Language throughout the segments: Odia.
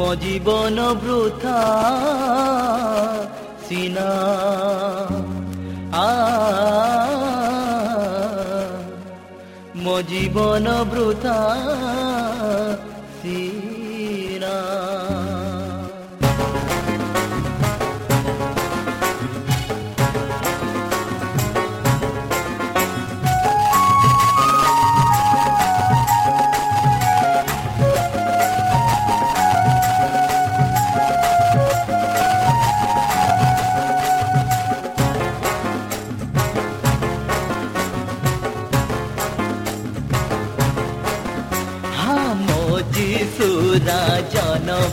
মজীবন বৃথা সিনা। আ মজীবন বৃথা।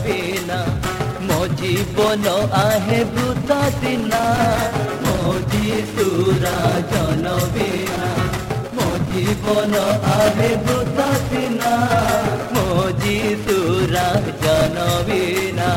ବିନା ମୋ ଜୀବନ ଆହେ ବୃଥା ଦିନା ମୋ ଯୀଶୁରା ଜନ ବିନା ମୋ ଜୀବନ ଆହେ ବୃଥା ଦିନା ମୋ ଯୀଶୁରା ଜନ ବିନା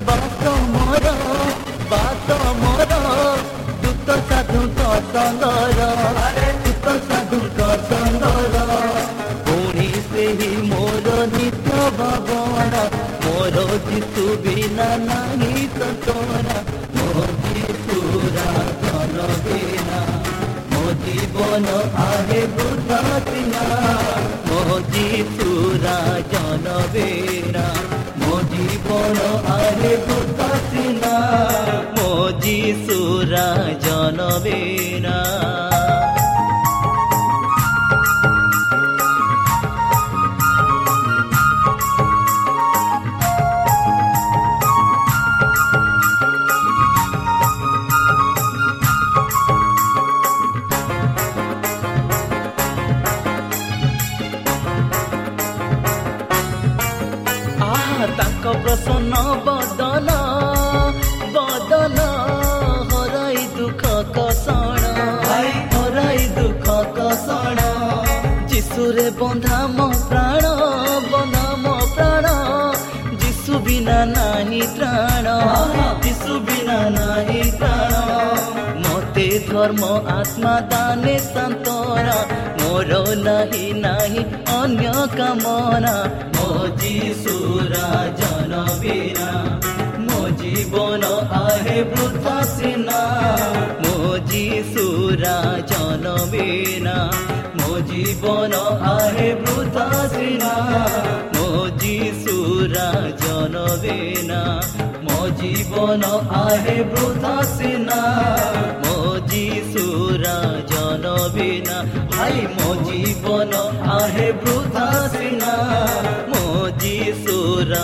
ସ୍ୱର୍ଗେ ବାସ ମୋର ବାସ ମୋର ଦୂତ ସାଧୁଙ୍କ ସଙ୍ଗର ଦୂତ ସାଧୁଙ୍କ ସଙ୍ଗର ପୁଣି ସେହି ମୋର ନିତ୍ୟ ଭାବନା ମୋର ଯିଶୁ ବିନା ନାହିଁ ସନ୍ତନା ମୋ ଯିଶୁରା ଧନ ବିନା ମୋ ଜୀବନ ଆହେ ବୃଥା যিশুরা জনবেরা যিশুরে বন্ধা মো প্রাণ বন্ধা মো প্রাণ। যিশু বিনা নাহি ত্রাণ, যিশু বিনা নাহি ত্রাণ। মতে ধর্ম, আত্মা, দানে সান্তনা মোর নাহি নাহি অন্য কামনা। মো যিশু রাজন বিনা জীবন আহে বৃথা সিনা মো যিশুরা জনবিনা মো জীবন আহে বৃথা সিনা মো যিশুরা জনবিনা মো জীবন আহে বৃথা সিনা মো যিশুরা জনবিনা ভাই, মো জীবন আহে বৃথা সিনা মো যিশুরা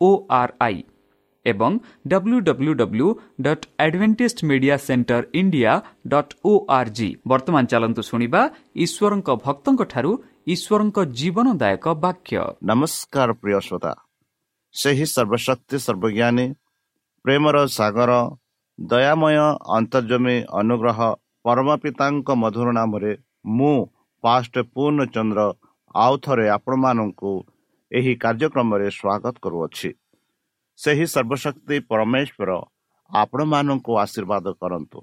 ଓ ଆର୍ ଆଇ ଏବଂ W W W dot Adventist Media Centre India ବର୍ତ୍ତମାନ ଚାଲନ୍ତୁ ଶୁଣିବା ଈଶ୍ୱରଙ୍କ ଭକ୍ତଙ୍କଠାରୁ ଈଶ୍ୱରଙ୍କ ଜୀବନଦାୟକ ବାକ୍ୟ। ନମସ୍କାର ପ୍ରିୟ ଶ୍ରୋତା। ସେହି ସର୍ବଶକ୍ତି ସର୍ବଜ୍ଞାନୀ ପ୍ରେମର ସାଗର ଦୟାମୟ ଅନ୍ତର୍ଜମୀ ଅନୁଗ୍ରହ ପରମ ପିତାଙ୍କ ମଧୁର ନାମରେ ମୁଁ ପୂର୍ଣ୍ଣଚନ୍ଦ୍ର ଆଉ ଥରେ ଆପଣମାନଙ୍କୁ ଏହି କାର୍ଯ୍ୟକ୍ରମରେ ସ୍ୱାଗତ କରୁଅଛି। ସେହି ସର୍ବଶକ୍ତି ପରମେଶ୍ୱର ଆପଣମାନଙ୍କୁ ଆଶୀର୍ବାଦ କରନ୍ତୁ।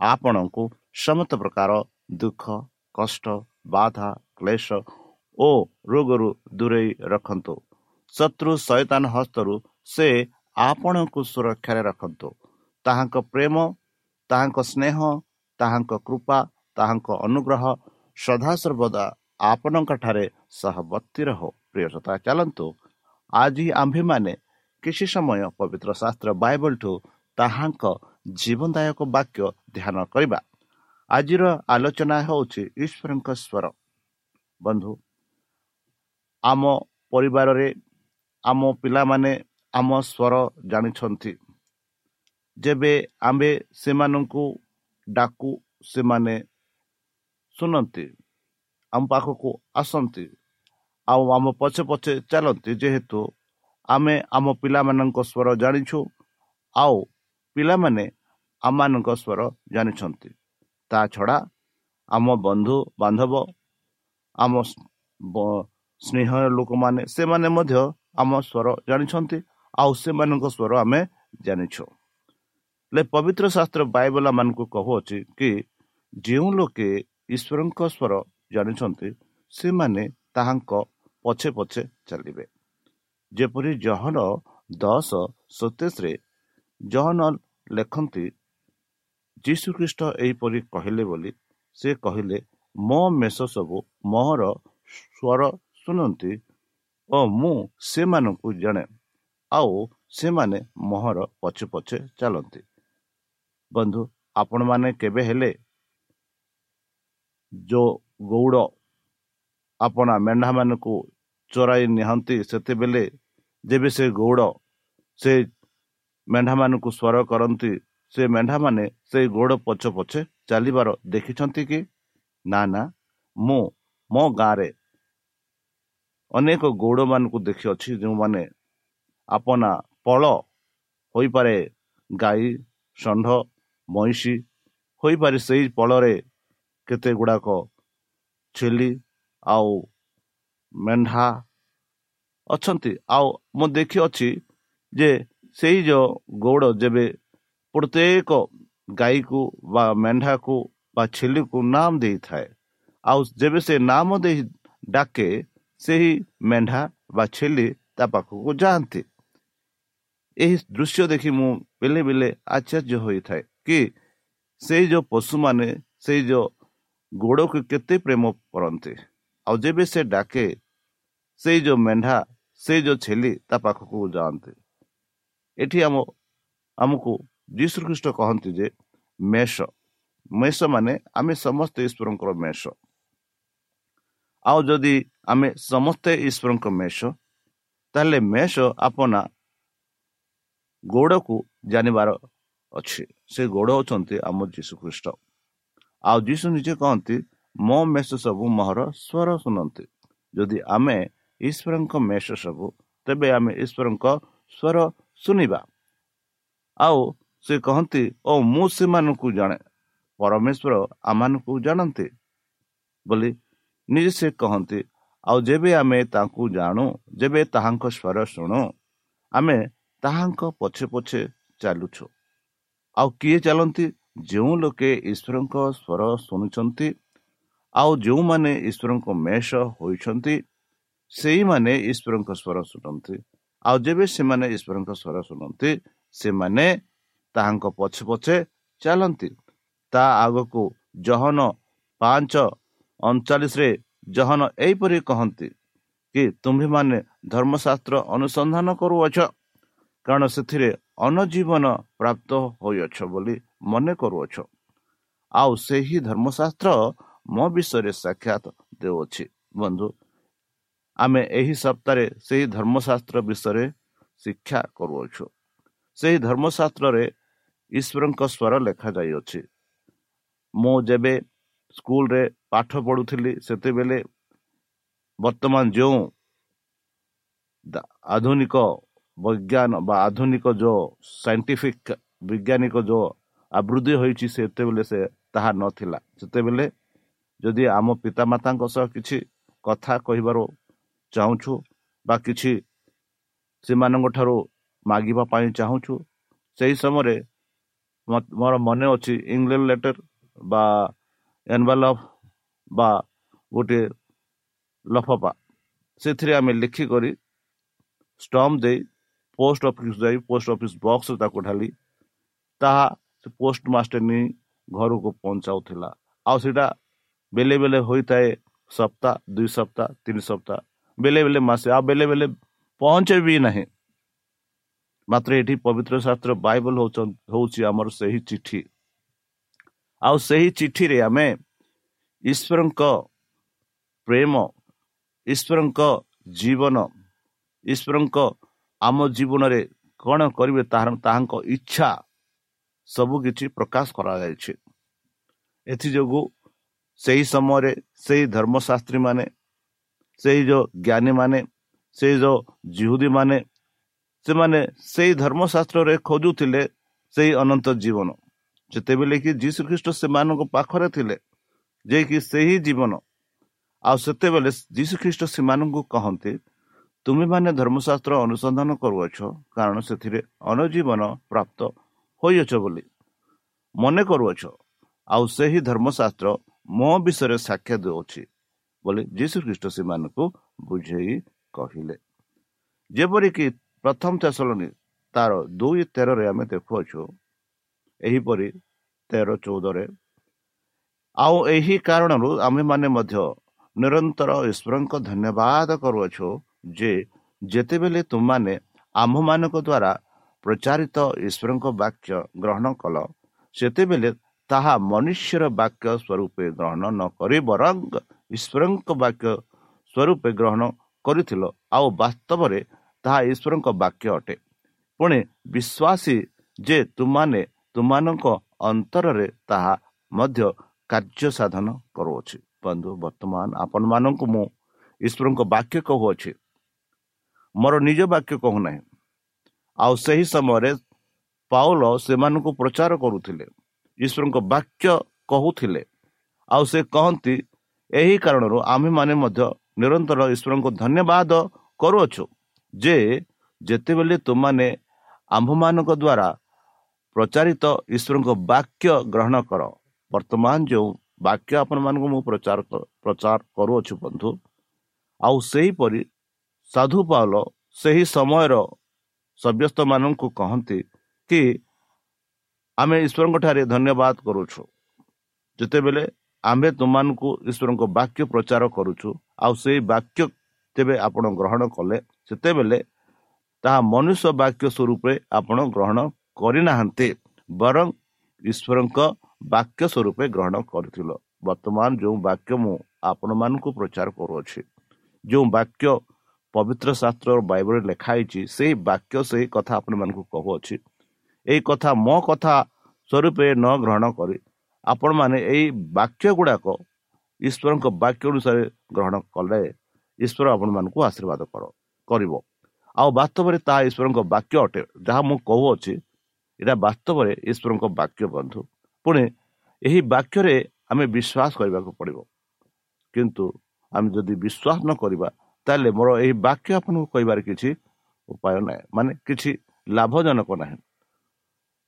ଆପଣଙ୍କୁ ସମସ୍ତ ପ୍ରକାର ଦୁଃଖ କଷ୍ଟ ବାଧା କ୍ଲେଶ ଓ ରୋଗରୁ ଦୂରେଇ ରଖନ୍ତୁ। ଶତ୍ରୁ ସୈତାନ ହସ୍ତରୁ ସେ ଆପଣଙ୍କୁ ସୁରକ୍ଷାରେ ରଖନ୍ତୁ। ତାହାଙ୍କ ପ୍ରେମ ତାହାଙ୍କ ସ୍ନେହ ତାହାଙ୍କ କୃପା ତାହାଙ୍କ ଅନୁଗ୍ରହ ସଦାସର୍ବଦା ଆପଣଙ୍କଠାରେ ସହବର୍ତ୍ତୀ ରହ ପ୍ରିୟତା ଚାଲନ୍ତୁ ଆଜି ଆମ୍ଭେମାନେ କିଛି ସମୟ ପବିତ୍ର ଶାସ୍ତ୍ର ବାଇବଲଠୁ ତାହାଙ୍କ ଜୀବନଦାୟକ ବାକ୍ୟ ଧ୍ୟାନ କରିବା ଆଜିର ଆଲୋଚନା ହେଉଛି ଈଶ୍ୱରଙ୍କ ସ୍ୱର ବନ୍ଧୁ ଆମ ପରିବାରରେ ଆମ ପିଲାମାନେ ଆମ ସ୍ୱର ଜାଣିଛନ୍ତି ଯେବେ ଆମ୍ଭେ ସେମାନଙ୍କୁ ଡାକୁ ସେମାନେ ଶୁଣନ୍ତି ଆମ ପାଖକୁ ଆସନ୍ତି। ଆଉ ଆମ ପଛେ ପଛେ ଚାଲନ୍ତି ଯେହେତୁ ଆମେ ଆମ ପିଲାମାନଙ୍କ ସ୍ୱର ଜାଣିଛୁ ଆଉ ପିଲାମାନେ ଆମମାନଙ୍କ ସ୍ୱର ଜାଣିଛନ୍ତି। ତା ଛଡ଼ା ଆମ ବନ୍ଧୁ ବାନ୍ଧବ ଆମ ସ୍ନେହ ଲୋକମାନେ ସେମାନେ ମଧ୍ୟ ଆମ ସ୍ୱର ଜାଣିଛନ୍ତି ଆଉ ସେମାନଙ୍କ ସ୍ୱର ଆମେ ଜାଣିଛୁ। ହେଲେ ପବିତ୍ର ଶାସ୍ତ୍ର ବାଇବଲ ମାନଙ୍କୁ କହୁଅଛି କି ଯେଉଁ ଲୋକେ ଈଶ୍ୱରଙ୍କ ସ୍ୱର ଜାଣିଛନ୍ତି ସେମାନେ ତାହାଙ୍କ ପଛେ ପଛେ ଚାଲିବେ। ଯେପରି ଜହନ ଦଶ ସତେଶରେ ଜହନ ଲେଖନ୍ତି ଯୀଶୁଖ୍ରୀଷ୍ଟ ଏହିପରି କହିଲେ ବୋଲି ସେ କହିଲେ ମୋ ମେଷ ସବୁ ମୋହର ସ୍ୱର ଶୁଣନ୍ତି ଓ ମୁଁ ସେମାନଙ୍କୁ ଜାଣେ ଆଉ ସେମାନେ ମୋହର ପଛେ ପଛେ ଚାଲନ୍ତି। ବନ୍ଧୁ ଆପଣମାନେ କେବେ ହେଲେ ଯେଉଁ ଗୌଡ଼ ଆପଣ ମେଣ୍ଢାମାନଙ୍କୁ ଚୋରାଇ ନିଅନ୍ତି ସେତେବେଳେ ଯେବେ ସେ ଗୌଡ଼ ସେ ମେଣ୍ଢାମାନଙ୍କୁ ସ୍ୱର କରନ୍ତି ସେ ମେଣ୍ଢାମାନେ ସେଇ ଗୋଡ଼ ପଛ ପଛେ ଚାଲିବାର ଦେଖିଛନ୍ତି କି? ନା ନା ମୁଁ ମୋ ଗାଁରେ ଅନେକ ଗୌଡ଼ମାନଙ୍କୁ ଦେଖିଅଛି ଯେଉଁମାନେ ଆପଣା ପଳ ହୋଇପାରେ ଗାଈ ଷଣ୍ଢ ମଇଁଷି ହୋଇପାରେ ସେଇ ପଳରେ କେତେ ଗୁଡ଼ାକ ଛେଳି ଆଉ ମେଣ୍ଢା ଅଛନ୍ତି ଆଉ ମୁଁ ଦେଖିଅଛି ଯେ ସେଇ ଯେଉଁ ଗୌଡ଼ ଯେବେ ପ୍ରତ୍ୟେକ ଗାଈକୁ ବା ମେଣ୍ଢାକୁ ବା ଛେଳିକୁ ନାମ ଦେଇଥାଏ ଆଉ ଯେବେ ସେ ନାମ ଦେଇ ଡାକେ ସେହି ମେଣ୍ଢା ବା ଛେଳି ତା ପାଖକୁ ଯାଆନ୍ତି ଏହି ଦୃଶ୍ୟ ଦେଖି ମୁଁ ବେଲେ ବେଲେ ଆଶ୍ଚର୍ଯ୍ୟ ହୋଇଥାଏ କି ସେଇ ଯେଉଁ ପଶୁମାନେ ସେଇ ଯେଉଁ ଗୋଡ଼କୁ କେତେ ପ୍ରେମ କରନ୍ତି। ଆଉ ଯେବେ ସେ ଡାକେ ସେଇ ଯେଉଁ ମେଣ୍ଢା ସେଇ ଯେଉଁ ଛେଲି ତା ପାଖକୁ ଯାଆନ୍ତି। ଏଠି ଆମ ଆମକୁ ଯୀଶୁଖ୍ରୀଷ୍ଟ କହନ୍ତି ଯେ ମେଷ। ମେଷ ମାନେ ଆମେ ସମସ୍ତେ ଈଶ୍ୱରଙ୍କର ମେଷ। ଆଉ ଯଦି ଆମେ ସମସ୍ତେ ଈଶ୍ୱରଙ୍କ ମେଷ ତାହେଲେ ମେଷ ଆପଣା ଗୋଡ଼କୁ ଜାଣିବାର ଅଛି। ସେ ଗୋଡ଼ ହେଉଛନ୍ତି ଆମ ଯୀଶୁଖ୍ରୀଷ୍ଟ। ଆଉ ଯୀଶୁ ନିଜେ କହନ୍ତି ମୋ ମେଷ ସବୁ ମୋହର ସ୍ୱର ଶୁଣନ୍ତି। ଯଦି ଆମେ ଈଶ୍ୱରଙ୍କ ମେଷ ସବୁ ତେବେ ଆମେ ଈଶ୍ୱରଙ୍କ ସ୍ୱର ଶୁଣିବା। ଆଉ ସେ କହନ୍ତି ଓ ମୁଁ ସେମାନଙ୍କୁ ଜାଣେ। ପରମେଶ୍ୱର ଆମମାନଙ୍କୁ ଜାଣନ୍ତି। ବୋଲି ନିଜେ ସେ କହନ୍ତି ଆଉ ଯେବେ ଆମେ ତାଙ୍କୁ ଜାଣୁ ଯେବେ ତାହାଙ୍କ ସ୍ୱର ଶୁଣୁ ଆମେ ତାହାଙ୍କ ପଛେ ପଛେ ଚାଲୁଛୁ। ଆଉ କିଏ ଚାଲନ୍ତି? ଯେଉଁ ଲୋକେ ଈଶ୍ୱରଙ୍କ ସ୍ୱର ଶୁଣୁଛନ୍ତି ଆଉ ଯେଉଁମାନେ ଈଶ୍ୱରଙ୍କ ମେଷ ହୋଇଛନ୍ତି ସେଇମାନେ ଈଶ୍ୱରଙ୍କ ସ୍ୱର ଶୁଣନ୍ତି। ଆଉ ଯେବେ ସେମାନେ ଈଶ୍ୱରଙ୍କ ସ୍ୱର ଶୁଣନ୍ତି ସେମାନେ ତାହାଙ୍କ ପଛେ ପଛେ ଚାଲନ୍ତି। ତା ଆଗକୁ ଜହନ ପାଞ୍ଚ ଅଣଚାଳିଶରେ ଜହନ ଏହିପରି କହନ୍ତି କି ତୁମ୍ଭେମାନେ ଧର୍ମଶାସ୍ତ୍ର ଅନୁସନ୍ଧାନ କରୁଅଛ। କାରଣ ସେଥିରେ ଅନଜୀବନ ପ୍ରାପ୍ତ ହୋଇଅଛ ବୋଲି ମନେ କରୁଅଛ। ଆଉ ସେହି ଧର୍ମଶାସ୍ତ୍ର ମୋ ବିଷୟରେ ସାକ୍ଷାତ ଦେଉଅଛି। ବନ୍ଧୁ ଆମେ ଏହି ସପ୍ତାହରେ ସେହି ଧର୍ମଶାସ୍ତ୍ର ବିଷୟରେ ଶିକ୍ଷା କରୁଅଛୁ। ସେହି ଧର୍ମଶାସ୍ତ୍ରରେ ଈଶ୍ୱରଙ୍କ ସ୍ୱର ଲେଖାଯାଇଅଛି। ମୁଁ ଯେବେ ସ୍କୁଲରେ ପାଠ ପଢ଼ୁଥିଲି ସେତେବେଳେ ବର୍ତ୍ତମାନ ଯେଉଁ ଆଧୁନିକ ବୈଜ୍ଞାନ ବା ଆଧୁନିକ ଯେଉଁ ସାଇଣ୍ଟିଫିକ ବୈଜ୍ଞାନିକ ଯେଉଁ ଆବୃଦ୍ଧି ହୋଇଛି ସେତେବେଳେ ସେ ତାହା ନଥିଲା। ସେତେବେଳେ ଯଦି ଆମ ପିତାମାତାଙ୍କ ସହ କିଛି କଥା କହିବାର ଚାହୁଁଛୁ ବା କିଛି ସେମାନଙ୍କ ଠାରୁ ମାଗିବା ପାଇଁ ଚାହୁଁଛୁ ସେହି ସମୟରେ ମୋର ମନେ ଅଛି ଇଂଲେଣ୍ଡ ଲେଟର ବା ଏନଭେଲପ ବା ଗୋଟିଏ ଲଫପା। ସେଥିରେ ଆମେ ଲେଖିକରି ଷ୍ଟମ୍ପ ଦେଇ ପୋଷ୍ଟ ଅଫିସ ଯାଇ ପୋଷ୍ଟ ଅଫିସ ବକ୍ସରେ ତାକୁ ଢାଲି ତାହା ସେ ପୋଷ୍ଟ ମାଷ୍ଟର ନେଇ ଘରକୁ ପହଞ୍ଚାଉଥିଲା ଆଉ ସେଇଟା ବେଲେ ବେଲେ ହୋଇଥାଏ ସପ୍ତାହ ଦୁଇ ସପ୍ତାହ ତିନି ସପ୍ତାହ ବେଲେ ବେଲେ ମାସେ ଆଉ ବେଲେ ବେଲେ ପହଞ୍ଚେ ବି ନାହିଁ ମାତ୍ର ଏଠି ପବିତ୍ର ଶାସ୍ତ୍ର ବାଇବଲ ହଉଛ ହଉଛି ଆମର ସେହି ଚିଠି ଆଉ ସେହି ଚିଠିରେ ଆମେ ଈଶ୍ୱରଙ୍କ ପ୍ରେମ ଈଶ୍ୱରଙ୍କ ଜୀବନ ଈଶ୍ୱରଙ୍କ ଆମ ଜୀବନରେ କ'ଣ କରିବେ ତାହା ତାହାଙ୍କ ଇଚ୍ଛା ସବୁ କିଛି ପ୍ରକାଶ କରାଯାଇଛି। ଏଥିଯୋଗୁଁ ସେହି ସମୟରେ ସେହି ଧର୍ମଶାସ୍ତ୍ରୀ ମାନେ ସେଇ ଯେଉଁ ଜ୍ଞାନୀମାନେ ସେଇ ଯେଉଁ ଜିହୁଦୀମାନେ ସେମାନେ ସେଇ ଧର୍ମଶାସ୍ତ୍ରରେ ଖୋଜୁଥିଲେ ସେଇ ଅନନ୍ତ ଜୀବନ। ଯେତେବେଳେ କି ଯୀଶୁ ଖ୍ରୀଷ୍ଟ ସେମାନଙ୍କ ପାଖରେ ଥିଲେ ଯିଏକି ସେହି ଜୀବନ ଆଉ ସେତେବେଳେ ଯୀଶୁ ଖ୍ରୀଷ୍ଟ ସେମାନଙ୍କୁ କହନ୍ତି ତୁମେମାନେ ଧର୍ମଶାସ୍ତ୍ର ଅନୁସନ୍ଧାନ କରୁଅଛ କାରଣ ସେଥିରେ ଅନଜୀବନ ପ୍ରାପ୍ତ ହୋଇଅଛ ବୋଲି ମନେ କରୁଅଛ। ଆଉ ସେହି ଧର୍ମଶାସ୍ତ୍ର ମୋ ବିଷୟରେ ସାକ୍ଷ୍ୟ ଦେଉଅଛି ବୋଲି ଯୀଶୁ ଖ୍ରୀଷ୍ଟ ସେମାନଙ୍କୁ ବୁଝେଇ କହିଲେ। ଯେପରିକି ପ୍ରଥମ ଚାଷଲନି ତାର ଦୁଇ ତେରରେ ଆମେ ଦେଖୁଅଛୁ ଏହିପରି ତେର ଚଉଦରେ ଆଉ ଏହି କାରଣରୁ ଆମେମାନେ ମଧ୍ୟ ନିରନ୍ତର ଈଶ୍ୱରଙ୍କ ଧନ୍ୟବାଦ କରୁଅଛୁ ଯେ ଯେତେବେଳେ ତୁମମାନେ ଆମ୍ଭମାନଙ୍କ ଦ୍ୱାରା ପ୍ରଚାରିତ ଈଶ୍ୱରଙ୍କ ବାକ୍ୟ ଗ୍ରହଣ କଲ ସେତେବେଳେ ତାହା ମନୁଷ୍ୟର ବାକ୍ୟ ସ୍ୱରୂପେ ଗ୍ରହଣ ନ କରି ବରଂ ଈଶ୍ୱରଙ୍କ ବାକ୍ୟ ସ୍ୱରୂପେ ଗ୍ରହଣ କରିଥିଲ ଆଉ ବାସ୍ତବରେ ତାହା ଈଶ୍ୱରଙ୍କ ବାକ୍ୟ ଅଟେ। ପୁଣି ବିଶ୍ୱାସୀ ଯେ ତୁମାନେ ତୁମାନଙ୍କ ଅନ୍ତରରେ ତାହା ମଧ୍ୟ କାର୍ଯ୍ୟ ସାଧନ କରୁଅଛି। ବନ୍ଧୁ ବର୍ତ୍ତମାନ ଆପଣମାନଙ୍କୁ ମୁଁ ଈଶ୍ୱରଙ୍କ ବାକ୍ୟ କହୁଅଛି। ମୋର ନିଜ ବାକ୍ୟ କହୁନାହିଁ ଆଉ ସେହି ସମୟରେ ପାଉଲ ସେମାନଙ୍କୁ ପ୍ରଚାର କରୁଥିଲେ। ଈଶ୍ୱରଙ୍କ ବାକ୍ୟ କହୁଥିଲେ। ଆଉ ସେ କହନ୍ତି ଏହି କାରଣରୁ ଆମ୍ଭେମାନେ ମଧ୍ୟ ନିରନ୍ତର ଈଶ୍ୱରଙ୍କୁ ଧନ୍ୟବାଦ କରୁଅଛୁ ଯେ ଯେତେବେଳେ ତୁମମାନେ ଆମ୍ଭମାନଙ୍କ ଦ୍ୱାରା ପ୍ରଚାରିତ ଈଶ୍ୱରଙ୍କ ବାକ୍ୟ ଗ୍ରହଣ କର। ବର୍ତ୍ତମାନ ଯେଉଁ ବାକ୍ୟ ଆପଣମାନଙ୍କୁ ମୁଁ ପ୍ରଚାର ପ୍ରଚାର କରୁଅଛୁ ବନ୍ଧୁ ଆଉ ସେହିପରି ସାଧୁ ପାଉଲ ସେହି ସମୟର ସଭ୍ୟସ୍ତମାନଙ୍କୁ କହନ୍ତି କି ଆମେ ଈଶ୍ୱରଙ୍କ ଠାରେ ଧନ୍ୟବାଦ କରୁଛୁ। ଯେତେବେଳେ ଆମ୍ଭେ ତୁମମାନଙ୍କୁ ଈଶ୍ୱରଙ୍କ ବାକ୍ୟ ପ୍ରଚାର କରୁଛୁ ଆଉ ସେଇ ବାକ୍ୟ ତେବେ ଆପଣ ଗ୍ରହଣ କଲେ ସେତେବେଳେ ତାହା ମନୁଷ୍ୟ ବାକ୍ୟ ସ୍ୱରୂପରେ ଆପଣ ଗ୍ରହଣ କରିନାହାନ୍ତି ବରଂ ଈଶ୍ୱରଙ୍କ ବାକ୍ୟ ସ୍ୱରୂପେ ଗ୍ରହଣ କରିଥିଲ। ବର୍ତ୍ତମାନ ଯେଉଁ ବାକ୍ୟ ମୁଁ ଆପଣମାନଙ୍କୁ ପ୍ରଚାର କରୁଅଛି ଯେଉଁ ବାକ୍ୟ ପବିତ୍ର ଶାସ୍ତ୍ର ବାଇବଲରେ ଲେଖା ହେଇଛି ସେଇ ବାକ୍ୟ ସେହି କଥା ଆପଣମାନଙ୍କୁ କହୁଅଛି। ଏଇ କଥା ମୋ କଥା ସ୍ୱରୂପେ ନ ଗ୍ରହଣ କରି ଆପଣମାନେ ଏଇ ବାକ୍ୟ ଗୁଡ଼ାକ ଈଶ୍ୱରଙ୍କ ବାକ୍ୟ ଅନୁସାରେ ଗ୍ରହଣ କଲେ। ଈଶ୍ୱର ଆପଣମାନଙ୍କୁ ଆଶୀର୍ବାଦ କର କରିବ। ଆଉ ବାସ୍ତବରେ ତାହା ଈଶ୍ୱରଙ୍କ ବାକ୍ୟ ଅଟେ। ଯାହା ମୁଁ କହୁଅଛି ଏଇଟା ବାସ୍ତବରେ ଈଶ୍ୱରଙ୍କ ବାକ୍ୟ ବନ୍ଧୁ। ପୁଣି ଏହି ବାକ୍ୟରେ ଆମେ ବିଶ୍ୱାସ କରିବାକୁ ପଡ଼ିବ। କିନ୍ତୁ ଆମେ ଯଦି ବିଶ୍ୱାସ ନ କରିବା ତାହେଲେ ମୋର ଏହି ବାକ୍ୟ ଆପଣଙ୍କୁ କହିବାର କିଛି ଉପାୟ ନାହିଁ। ମାନେ କିଛି ଲାଭଜନକ ନାହିଁ।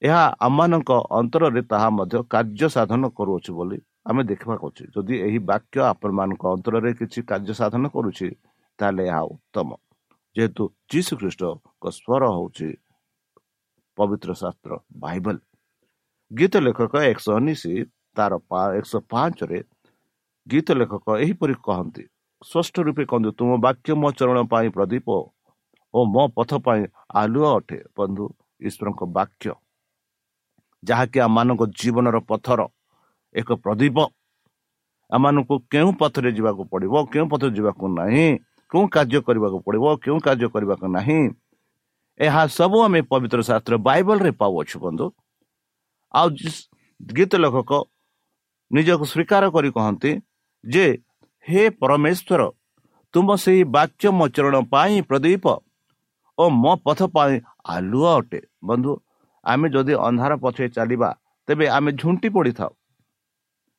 ଏହା ଆମମାନଙ୍କ ଅନ୍ତରରେ ତାହା ମଧ୍ୟ କାର୍ଯ୍ୟ ସାଧନ କରୁଅଛୁ ବୋଲି ଆମେ ଦେଖିବାକୁ ଅଛି ଯଦି ଏହି ବାକ୍ୟ ଆପଣମାନଙ୍କ ଅନ୍ତରରେ କିଛି କାର୍ଯ୍ୟ ସାଧନ କରୁଛି ତାହେଲେ ଏହା ଉତ୍ତମ। ଯେହେତୁ ଯୀଶୁ ଖ୍ରୀଷ୍ଟଙ୍କ ସ୍ୱର ହେଉଛି ପବିତ୍ର ଶାସ୍ତ୍ର ବାଇବଲ। ଗୀତ ଲେଖକ ଏକଶହ ଉଣେଇଶ ତାର ଏକଶହ ପାଞ୍ଚରେ ଗୀତ ଲେଖକ ଏହିପରି କହନ୍ତି ସ୍ପଷ୍ଟ ରୂପେ କହନ୍ତୁ ତୁମ ବାକ୍ୟ ମୋ ଚରଣ ପାଇଁ ପ୍ରଦୀପ ଓ ମୋ ପଥ ପାଇଁ ଆଲୁଅ ଅଟେ। ବନ୍ଧୁ ଈଶ୍ୱରଙ୍କ ବାକ୍ୟ। ଯାହାକି ଆମମାନଙ୍କ ଜୀବନର ପଥର ଏକ ପ୍ରଦୀପ। ଆମମାନଙ୍କୁ କେଉଁ ପଥରେ ଯିବାକୁ ପଡ଼ିବ କେଉଁ ପଥରେ ଯିବାକୁ ନାହିଁ କେଉଁ କାର୍ଯ୍ୟ କରିବାକୁ ପଡ଼ିବ କେଉଁ କାର୍ଯ୍ୟ କରିବାକୁ ନାହିଁ ଏହା ସବୁ ଆମେ ପବିତ୍ର ଶାସ୍ତ୍ର ବାଇବଲରେ ପାଉଅଛୁ ବନ୍ଧୁ। ଆଉ ଗୀତ ଲେଖକ ନିଜକୁ ସ୍ୱୀକାର କରି କହନ୍ତି ଯେ ହେ ପରମେଶ୍ୱର ତୁମ ସେହି ବାକ୍ୟ ମୋଚରଣ ପାଇଁ ପ୍ରଦୀପ ଓ ମୋ ପଥ ପାଇଁ ଆଲୁଅ ଅଟେ। ବନ୍ଧୁ ଆମେ ଯଦି ଅନ୍ଧାର ପଛରେ ଚାଲିବା ତେବେ ଆମେ ଝୁଣ୍ଟି ପଡ଼ିଥାଉ।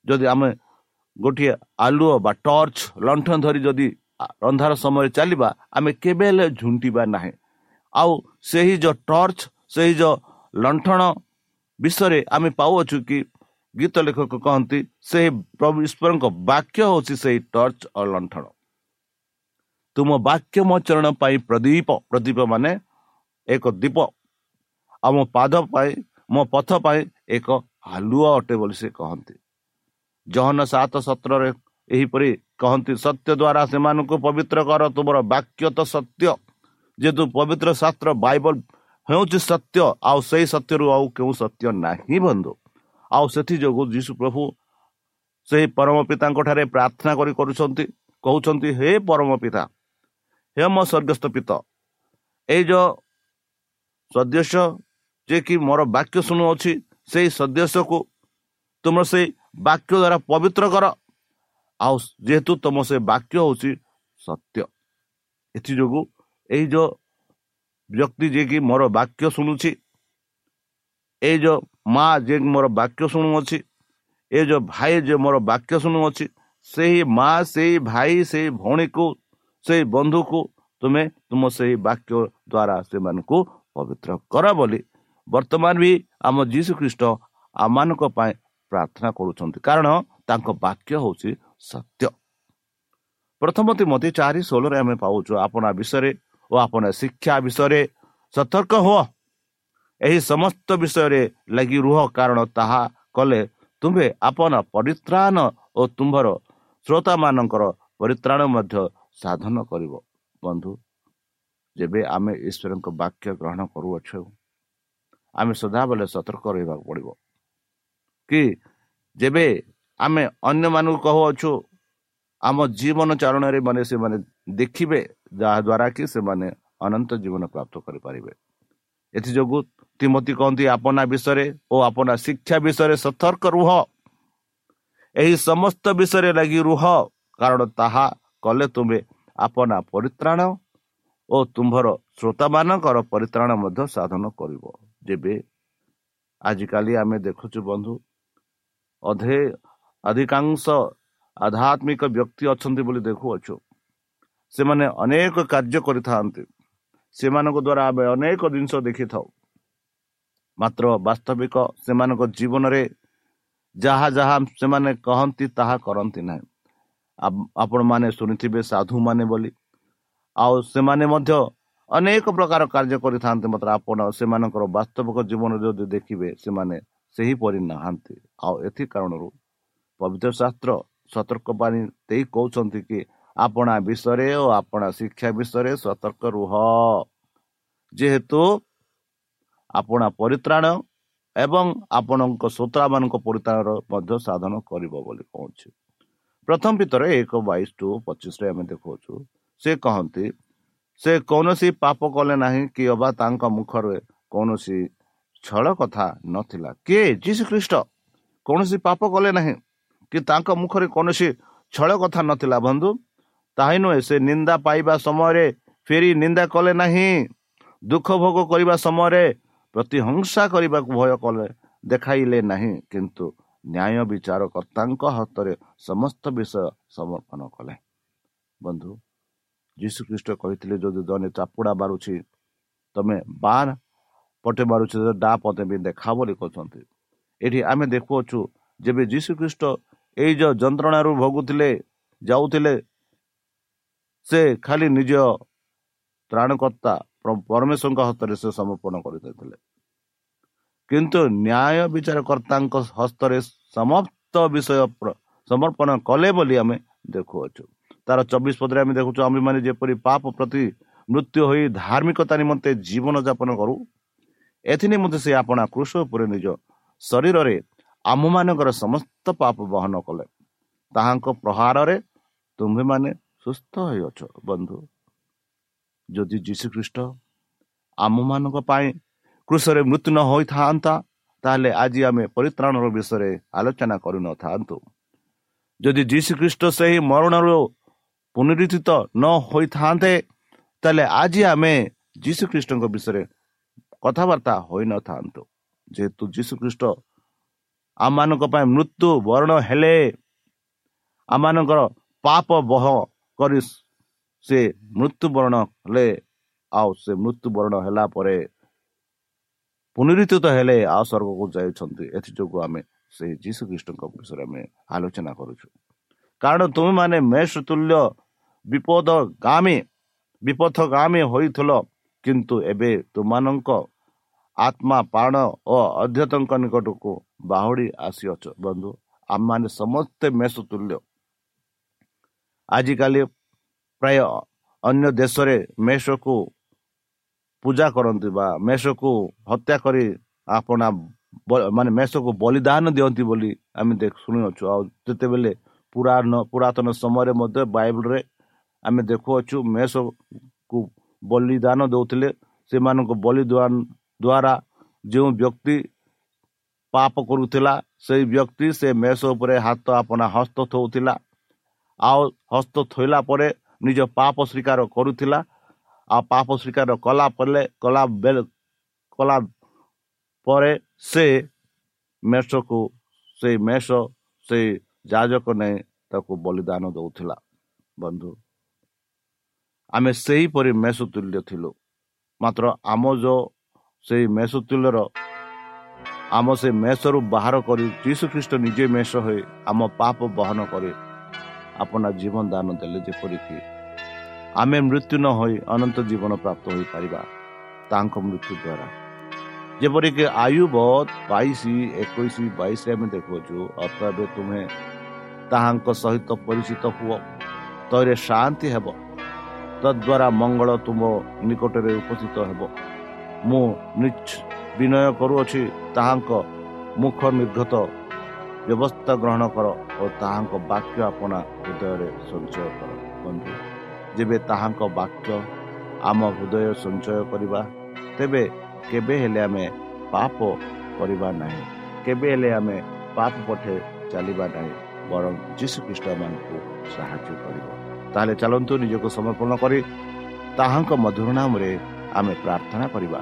ଯଦି ଆମେ ଗୋଟିଏ ଆଲୁଅ ବା ଟର୍ଚ୍ଚ ଲଣ୍ଠନ ଧରି ଯଦି ଅନ୍ଧାର ସମୟରେ ଚାଲିବା ଆମେ କେବେ ହେଲେ ଝୁଣ୍ଟିବା ନାହିଁ। ଆଉ ସେହି ଯେଉଁ ଟର୍ଚ୍ଚ ସେହି ଯେଉଁ ଲଣ୍ଠନ ବିଷୟରେ ଆମେ ପାଉଅଛୁ କି ଗୀତ ଲେଖକ କହନ୍ତି ସେହି ପ୍ରଭୁ ଈଶ୍ୱରଙ୍କ ବାକ୍ୟ ହେଉଛି ସେହି ଟର୍ଚ୍ଚ ଓ ଲଣ୍ଠନ। ତୁମ ବାକ୍ୟ ମୋ ଚରଣ ପାଇଁ ପ୍ରଦୀପ ପ୍ରଦୀପ ମାନେ ଏକ ଦୀପ। ଆଉ ମୋ ପାଦ ପାଇଁ ମୋ ପଥ ପାଇଁ ଏକ ଆଲୁଅ ଅଟେ ବୋଲି ସେ କହନ୍ତି। ଜହନ ସାତ ସତ୍ରରେ ଏହିପରି କହନ୍ତି ସତ୍ୟ ଦ୍ୱାରା ସେମାନଙ୍କୁ ପବିତ୍ର କର ତୁମର ବାକ୍ୟ ତ ସତ୍ୟ। ଯେହେତୁ ପବିତ୍ର ଶାସ୍ତ୍ର ବାଇବଲ ହେଉଛି ସତ୍ୟ ଆଉ ସେଇ ସତ୍ୟରୁ ଆଉ କେଉଁ ସତ୍ୟ ନାହିଁ ବନ୍ଧୁ। ଆଉ ସେଥିଯୋଗୁଁ ଯୀଶୁ ପ୍ରଭୁ ସେହି ପରମ ପିତାଙ୍କ ଠାରେ ପ୍ରାର୍ଥନା କରି କରୁଛନ୍ତି କହୁଛନ୍ତି ହେ ପରମ ପିତା ହେ ମୋ ସ୍ୱର୍ଗସ୍ଥ ପିତ ଏଇ ଯେଉଁ ସଦସ୍ୟ ଯିଏକି ମୋର ବାକ୍ୟ ଶୁଣୁଅଛି ସେଇ ସଦସ୍ୟକୁ ତୁମର ସେଇ ବାକ୍ୟ ଦ୍ୱାରା ପବିତ୍ର କର। ଆଉ ଯେହେତୁ ତୁମ ସେ ବାକ୍ୟ ହେଉଛି ସତ୍ୟ ଏଥିଯୋଗୁଁ ଏଇ ଯେଉଁ ବ୍ୟକ୍ତି ଯିଏକି ମୋର ବାକ୍ୟ ଶୁଣୁଛି ଏଇ ଯେଉଁ ମା ଯିଏକି ମୋର ବାକ୍ୟ ଶୁଣୁଅଛି ଏ ଯେଉଁ ଭାଇ ଯେ ମୋର ବାକ୍ୟ ଶୁଣୁଅଛି ସେହି ମା ସେଇ ଭାଇ ସେଇ ଭଉଣୀକୁ ସେଇ ବନ୍ଧୁକୁ ତୁମେ ତୁମ ସେହି ବାକ୍ୟ ଦ୍ୱାରା ସେମାନଙ୍କୁ ପବିତ୍ର କର ବୋଲି ବର୍ତ୍ତମାନ ବି ଆମ ଯୀଶୁ ଖ୍ରୀଷ୍ଟ ଆମମାନଙ୍କ ପାଇଁ ପ୍ରାର୍ଥନା କରୁଛନ୍ତି। କାରଣ ତାଙ୍କ ବାକ୍ୟ ହେଉଛି ସତ୍ୟ। ପ୍ରଥମତୀ ମୋତେ ଚାରି ଷୋହଳରେ ଆମେ ପାଉଛୁ ଆପଣା ବିଷୟରେ ଓ ଆପଣ ଶିକ୍ଷା ବିଷୟରେ ସତର୍କ ହୁଅ। ଏହି ସମସ୍ତ ବିଷୟରେ ଲାଗି ରୁହ କାରଣ ତାହା କଲେ ତୁମ୍ଭେ ଆପଣ ପରିତ୍ରାଣ ଓ ତୁମ୍ଭର ଶ୍ରୋତାମାନଙ୍କର ପରିତ୍ରାଣ ମଧ୍ୟ ସାଧନ କରିବ। ବନ୍ଧୁ ଯେବେ ଆମେ ଈଶ୍ୱରଙ୍କ ବାକ୍ୟ ଗ୍ରହଣ କରୁଅଛୁ ଆମେ ସଦାବେଳେ ସତର୍କ ରହିବାକୁ ପଡ଼ିବ। କି ଯେବେ ଆମେ ଅନ୍ୟମାନଙ୍କୁ କହୁଅଛୁ ଆମ ଜୀବନ ଚାରଣରେ ମାନେ ସେମାନେ ଦେଖିବେ ଯାହାଦ୍ୱାରା କି ସେମାନେ ଅନନ୍ତ ଜୀବନ ପ୍ରାପ୍ତ କରିପାରିବେ। ଏଥିଯୋଗୁଁ ତିମତି କହନ୍ତି ଆପଣା ବିଷୟରେ ଓ ଆପଣା ଶିକ୍ଷା ବିଷୟରେ ସତର୍କ ରୁହ। ଏହି ସମସ୍ତ ବିଷୟରେ ଲାଗି ରୁହ କାରଣ ତାହା କଲେ ତୁମେ ଆପଣା ପରିତ୍ରାଣ ଓ ତୁମ୍ଭର ଶ୍ରୋତାମାନଙ୍କର ପରିତ୍ରାଣ ମଧ୍ୟ ସାଧନ କରିବ। ଯେବେ ଆଜିକାଲି ଆମେ ଦେଖୁଛୁ ବନ୍ଧୁ ଅଧେ ଅଧିକାଂଶ ଆଧ୍ୟାତ୍ମିକ ବ୍ୟକ୍ତି ଅଛନ୍ତି ବୋଲି ଦେଖୁଅଛୁ। ସେମାନେ ଅନେକ କାର୍ଯ୍ୟ କରିଥାନ୍ତି। ସେମାନଙ୍କ ଦ୍ୱାରା ଆମେ ଅନେକ ଜିନିଷ ଦେଖିଥାଉ। ମାତ୍ର ବାସ୍ତବିକ ସେମାନଙ୍କ ଜୀବନରେ ଯାହା ଯାହା ସେମାନେ କହନ୍ତି ତାହା କରନ୍ତି ନାହିଁ। ଆପଣମାନେ ଶୁଣିଥିବେ ସାଧୁମାନେ ବୋଲି। ଆଉ ସେମାନେ ମଧ୍ୟ ଅନେକ ପ୍ରକାର କାର୍ଯ୍ୟ କରିଥାନ୍ତି ମାତ୍ର ଆପଣ ସେମାନଙ୍କର ବାସ୍ତବିକ ଜୀବନ ଯଦି ଦେଖିବେ ସେମାନେ ସେହିପରି ନାହାନ୍ତି। ଆଉ ଏଥି କାରଣରୁ ପବିତ୍ର ଶାସ୍ତ୍ର ସତର୍କ ବାଣୀ ଦେଇ କହୁଛନ୍ତି କି ଆପଣା ବିଷୟରେ ଓ ଆପଣା ଶିକ୍ଷା ବିଷୟରେ ସତର୍କ ରୁହ। ଯେହେତୁ ଆପଣା ପରିତ୍ରାଣ ଏବଂ ଆପଣଙ୍କ ଶ୍ରୋତାମାନଙ୍କ ପରିତ୍ରାଣର ମଧ୍ୟ ସାଧନ କରିବ ବୋଲି କହୁଛି। ପ୍ରଥମ ଭିତରେ ଏକ ବାଇଶ ଟୁ ପଚିଶରେ ଆମେ ଦେଖାଉଛୁ ସେ କହନ୍ତି ସେ କୌଣସି ପାପ କଲେ ନାହିଁ କି ଅବା ତାଙ୍କ ମୁଖରେ କୌଣସି ଛଳ କଥା ନଥିଲା। କିଏ? ଯୀଶୁ ଖ୍ରୀଷ୍ଟ। କୌଣସି ପାପ କଲେ ନାହିଁ କି ତାଙ୍କ ମୁଖରେ କୌଣସି ଛଳ କଥା ନଥିଲା। ବନ୍ଧୁ ତାହା ନୁହେଁ ସେ ନିନ୍ଦା ପାଇବା ସମୟରେ ଫେରି ନିନ୍ଦା କଲେ ନାହିଁ। ଦୁଃଖ ଭୋଗ କରିବା ସମୟରେ ପ୍ରତିହଂସା କରିବାକୁ ଭୟ କଲେ ଦେଖାଇଲେ ନାହିଁ। କିନ୍ତୁ ନ୍ୟାୟ ବିଚାରକର୍ତ୍ତାଙ୍କ ହସ୍ତରେ ସମସ୍ତ ବିଷୟ ସମର୍ପଣ କଲେ। ବନ୍ଧୁ ଯୀଶୁ ଖ୍ରୀଷ୍ଟ କହିଥିଲେ ଯଦି ଜଣେ ଚାପୁଡ଼ା ବାରୁଛି ତମେ ବାର ପଟେ ମାରୁଛି ଡା ପଟେ ବି ଦେଖା ବୋଲି କହୁଛନ୍ତି। ଏଠି ଆମେ ଦେଖୁଅଛୁ ଯେବେ ଯୀଶୁ ଖ୍ରୀଷ୍ଟ ଏଇ ଯେଉଁ ଯନ୍ତ୍ରଣାରୁ ଭୋଗୁଥିଲେ ଯାଉଥିଲେ ସେ ଖାଲି ନିଜ ତ୍ରାଣକର୍ତ୍ତା ପରମେଶ୍ୱରଙ୍କ ହସ୍ତରେ ସେ ସମର୍ପଣ କରିଦେଇଥିଲେ। କିନ୍ତୁ ନ୍ୟାୟ ବିଚାରକର୍ତ୍ତାଙ୍କ ହସ୍ତରେ ସମସ୍ତ ବିଷୟ ସମର୍ପଣ କଲେ ବୋଲି ଆମେ ଦେଖୁଅଛୁ। ତାର ଚବିଶ ପଦରେ ଆମେ ଦେଖୁଛୁ ଆମେମାନେ ଯେପରି ପାପ ପ୍ରତି ମୃତ୍ୟୁ ହୋଇ ଧାର୍ମିକତା ନିମନ୍ତେ ଜୀବନ ଯାପନ କରୁ ଏଥିନିମନ୍ତେ ସେ ଆପଣା କୃଷ ଉପରେ ନିଜ ଶରୀରରେ ଆମ୍ଭମାନଙ୍କର ସମସ୍ତ ପାପ ବହନ କଲେ। ତାହାଙ୍କ ପ୍ରହାରରେ ତୁମ୍ଭେମାନେ ସୁସ୍ଥ ହୋଇଅଛ ବନ୍ଧୁ ଯଦି ଯୀଶୁଖ୍ରୀଷ୍ଟ ଆମମାନଙ୍କ ପାଇଁ କୃଷରେ ମୃତ୍ୟୁ ନ ହୋଇଥାନ୍ତା ତାହେଲେ ଆଜି ଆମେ ପରିତ୍ରାଣର ବିଷୟରେ ଆଲୋଚନା କରିନଥାନ୍ତୁ ଯଦି ଯୀଶୁଖ୍ରୀଷ୍ଟ ସେହି ମରଣରୁ ପୁନରୁଦ୍ଧିତ ନ ହୋଇଥାନ୍ତେ ତାହେଲେ ଆଜି ଆମେ ଯୀଶୁଖ୍ରୀଷ୍ଟଙ୍କ ବିଷୟରେ କଥାବାର୍ତ୍ତା ହୋଇନଥାନ୍ତୁ ଯେହେତୁ ଯୀଶୁଖ୍ରୀଷ୍ଟ ଆମମାନଙ୍କ ପାଇଁ ମୃତ୍ୟୁ ବରଣ ହେଲେ ଆମମାନଙ୍କର ପାପ ବହ କରି ସେ ମୃତ୍ୟୁବରଣ ହେଲେ ଆଉ ସେ ମୃତ୍ୟୁବରଣ ହେଲା ପରେ ପୁନରୁଦ୍ଧିତ ହେଲେ ଆଉ ସ୍ୱର୍ଗକୁ ଯାଉଛନ୍ତି ଏଥିଯୋଗୁଁ ଆମେ ସେହି ଯୀଶୁଖ୍ରୀଷ୍ଟଙ୍କ ବିଷୟରେ ଆମେ ଆଲୋଚନା କରୁଛୁ। କାରଣ ତୁମେମାନେ ମେଷ ତୁଲ୍ୟ ବିପଦ ଗାମୀ ବିପଥଗାମୀ ହୋଇଥିଲ କିନ୍ତୁ ଏବେ ତୁମମାନଙ୍କ ଆତ୍ମା ପ୍ରାଣ ଓ ଅଧ୍ୟତଙ୍କ ନିକଟକୁ ବାହୁଡ଼ି ଆସିଅଛ। ବନ୍ଧୁ ଆମମାନେ ସମସ୍ତେ ମେଷ ତୁଲ୍ୟ ଆଜିକାଲି ପ୍ରାୟ ଅନ୍ୟ ଦେଶରେ ମେଷକୁ ପୂଜା କରନ୍ତି ବା ମେଷକୁ ହତ୍ୟା କରି ଆପଣା ମାନେ ମେଷକୁ ବଳିଦାନ ଦିଅନ୍ତି ବୋଲି ଆମେ ଶୁଣିଅଛୁ। ଆଉ ଯେତେବେଳେ ପୁରାଣ ପୁରାତନ ସମୟରେ ମଧ୍ୟ ବାଇବଲରେ ଆମେ ଦେଖୁଅଛୁ ମେଷକୁ ବଳିଦାନ ଦେଉଥିଲେ ସେମାନଙ୍କୁ ବଳିଦାନ ଦ୍ୱାରା ଯେଉଁ ବ୍ୟକ୍ତି ପାପ କରୁଥିଲା ସେଇ ବ୍ୟକ୍ତି ସେ ମେଷ ଉପରେ ହାତ ଆପଣା ହସ୍ତ ଥଉଥିଲା। ଆଉ ହସ୍ତ ଥୋଇଲା ପରେ ନିଜ ପାପ ସ୍ୱୀକାର କରୁଥିଲା। ଆଉ ପାପ ସ୍ୱୀକାର କଲା ପରେ କଲା ବେଳ କଲା ପରେ ସେ ମେଷକୁ ସେଇ ମେଷ ସେଇ ଯାଜକ ନେଇ ତାକୁ ବଳିଦାନ ଦେଉଥିଲା। ବନ୍ଧୁ ଆମେ ସେହିପରି ମେଷ ତୁଲ୍ୟ ଥିଲୁ। ମାତ୍ର ଆମ ଯେଉଁ ସେଇ ମେଷ ତୁଲ୍ୟର ଆମ ସେ ମେଷରୁ ବାହାର କରି ଯୀଶୁଖ୍ରୀଷ୍ଟ ନିଜେ ମେଷ ହୋଇ ଆମ ପାପ ବହନ କରି। ଆପଣା ଜୀବନ ଦାନ ଦେଲେ ଯେପରିକି ଆମେ ମୃତ୍ୟୁ ନ ହୋଇ ଅନନ୍ତ ଜୀବନ ପ୍ରାପ୍ତ ହୋଇପାରିବା ତାଙ୍କ ମୃତ୍ୟୁ ଦ୍ୱାରା ଯେପରିକି ଆୟୁବ ବାଇଶ ଏକୋଇଶ ବାଇଶରେ ଆମେ ଦେଖୁଅଛୁ ଅର୍ଥାତ ତୁମେ ତାହାଙ୍କ ସହିତ ପରିଚିତ ହୁଅ ତୈରେ ଶାନ୍ତି ହେବ ତଦ୍ୱାରା ମଙ୍ଗଳ ତୁମ ନିକଟରେ ଉପସ୍ଥିତ ହେବ ମୁଁ ବିନୟ କରୁଅଛି ତାହାଙ୍କ ମୁଖ ନିର୍ଗତ ବ୍ୟବସ୍ଥା ଗ୍ରହଣ କର ଓ ତାହାଙ୍କ ବାକ୍ୟ ଆପଣା ହୃଦୟରେ ସଞ୍ଚୟ କର। ବନ୍ଧୁ ଯେବେ ତାହାଙ୍କ ବାକ୍ୟ ଆମ ହୃଦୟ ସଞ୍ଚୟ କରିବା ତେବେ କେବେ ହେଲେ ଆମେ ପାପ କରିବା ନାହିଁ। କେବେ ହେଲେ ଆମେ ପାପ ପଠେ ଚାଲିବା ନାହିଁ ବରଂ ଯୀଶୁଖ୍ରୀଷ୍ଟମାନଙ୍କୁ ସାହାଯ୍ୟ କରିବା। ତାହେଲେ ଚାଲନ୍ତୁ ନିଜକୁ ସମର୍ପଣ କରି ତାହାଙ୍କ ମଧୁର ନାମରେ ଆମେ ପ୍ରାର୍ଥନା କରିବା।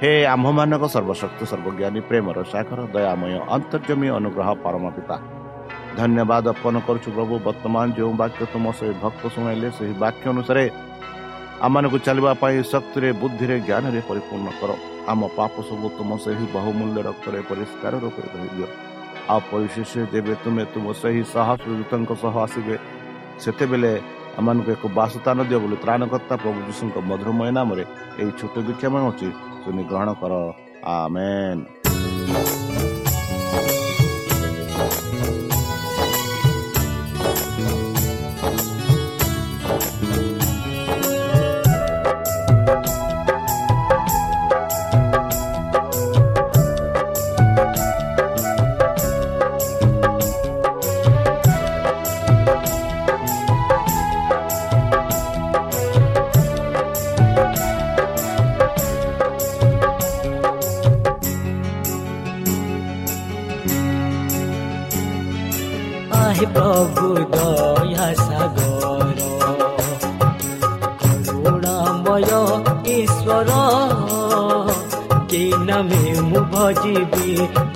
ହେ ଆମ୍ଭମାନଙ୍କ ସର୍ବଶକ୍ତି ସର୍ବଜ୍ଞାନୀ ପ୍ରେମର ସାଗର ଦୟାମୟ ଅନ୍ତର୍ଜମୀ ଅନୁଗ୍ରହ ପରମ ପିତା ଧନ୍ୟବାଦ ଅର୍ପଣ କରୁଛୁ ପ୍ରଭୁ ବର୍ତ୍ତମାନ ଯେଉଁ ବାକ୍ୟ ତୁମ ସେହି ଭକ୍ତ ଶୁଣାଇଲେ ସେହି ବାକ୍ୟ ଅନୁସାରେ ଆମମାନଙ୍କୁ ଚାଲିବା ପାଇଁ ଶକ୍ତିରେ ବୁଦ୍ଧିରେ ଜ୍ଞାନରେ ପରିପୂର୍ଣ୍ଣ କର ଆମ ପାପ ସବୁ ତୁମ ସେହି ବହୁମୂଲ୍ୟ ରକ୍ତରେ ପରିଷ୍କାର ରୂପେ ରହିଦିଅ ଆଉ ପରିଶେଷ ଯେବେ ତୁମେ ତୁମ ସେହି ସାହସ ଦୂତଙ୍କ ସହ ଆସିବେ ସେତେବେଳେ ଆମମାନଙ୍କୁ ଏକ ବାସସ୍ଥାନ ଦିଅ ବୋଲି ତ୍ରାଣକର୍ତ୍ତା ପ୍ରଭୁ ଯୀଶୁଙ୍କ ମଧୁରମୟ ନାମରେ ଏହି ଛୋଟ ବିକ୍ଷମ ଅଛି ଶୁଣି ଗ୍ରହଣ କର ଆମେନ୍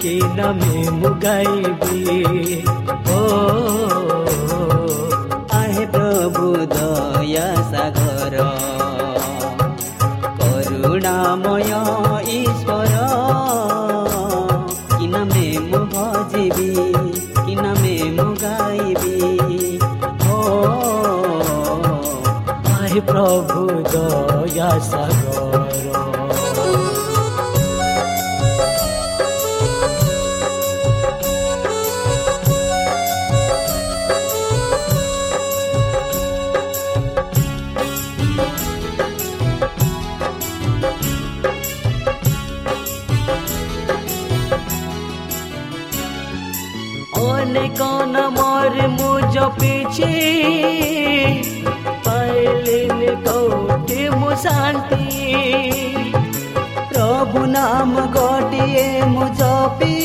ଭଜିବି କି ନାମେ ମୁଁ ଗାଇବି ଓ ଆହେ ପ୍ରଭୁ ନାମରେ ମୁଁ ଜପିଛି ପାଇଲିନି କୋଉଠି ମୁଁ ଶାନ୍ତି ପ୍ରଭୁ ନାମ ଗୋଟିଏ ମୁଁ ଜପି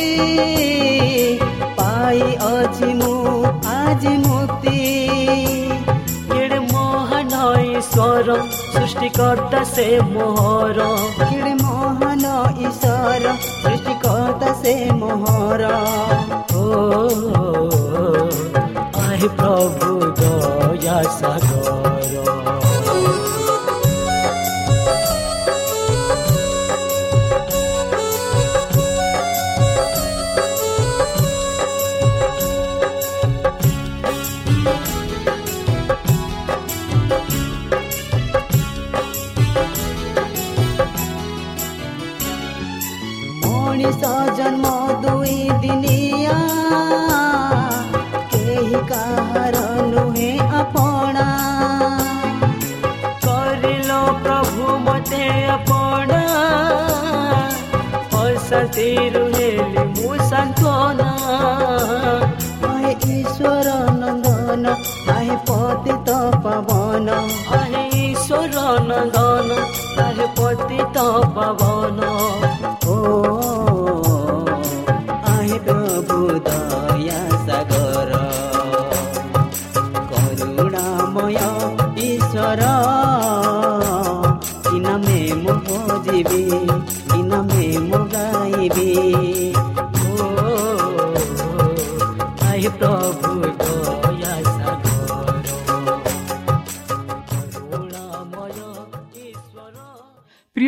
ପାଇ ଅଛି ମୁଁ ଆଜି ମୁକ୍ତି କେଡ଼େ ମହାନ ଈଶ୍ୱର ସୃଷ୍ଟିକର୍ତ୍ତା ସେ ମୋହର କେଡ଼େ ମହାନ ଈଶ୍ୱର ସୃଷ୍ଟିକର୍ତ୍ତା ସେ ମୋହର ଓ ଆହେ କେହି କାହାର ନୁହେଁ ଆପଣା କରିଲ ପ୍ରଭୁ ମତେ ଆପଣା ଅଶାନ୍ତିରୁ ହେଲି ମୁଁ ସାନ୍ତ୍ୱନା ଆହେ ଈଶ୍ୱର ନନ୍ଦନ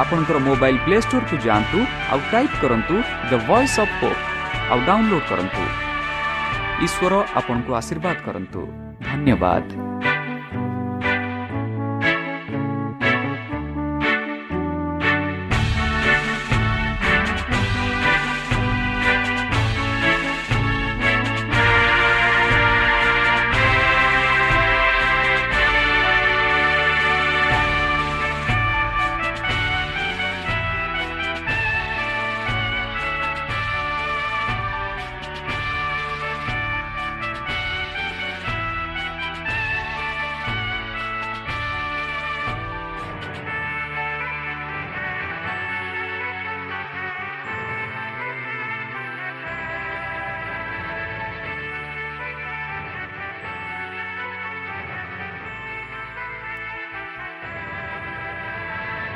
ଆପଣଙ୍କର ମୋବାଇଲ୍ ପ୍ଲେ ଷ୍ଟୋରକୁ ଯାଆନ୍ତୁ ଆଉ ଟାଇପ୍ କରନ୍ତୁ ଦ ଭଏସ୍ ଅଫ୍ ପୋପ୍ ଆଉ ଡାଉନଲୋଡ୍ କରନ୍ତୁ। ଈଶ୍ୱର ଆପଣଙ୍କୁ ଆଶୀର୍ବାଦ କରନ୍ତୁ। ଧନ୍ୟବାଦ।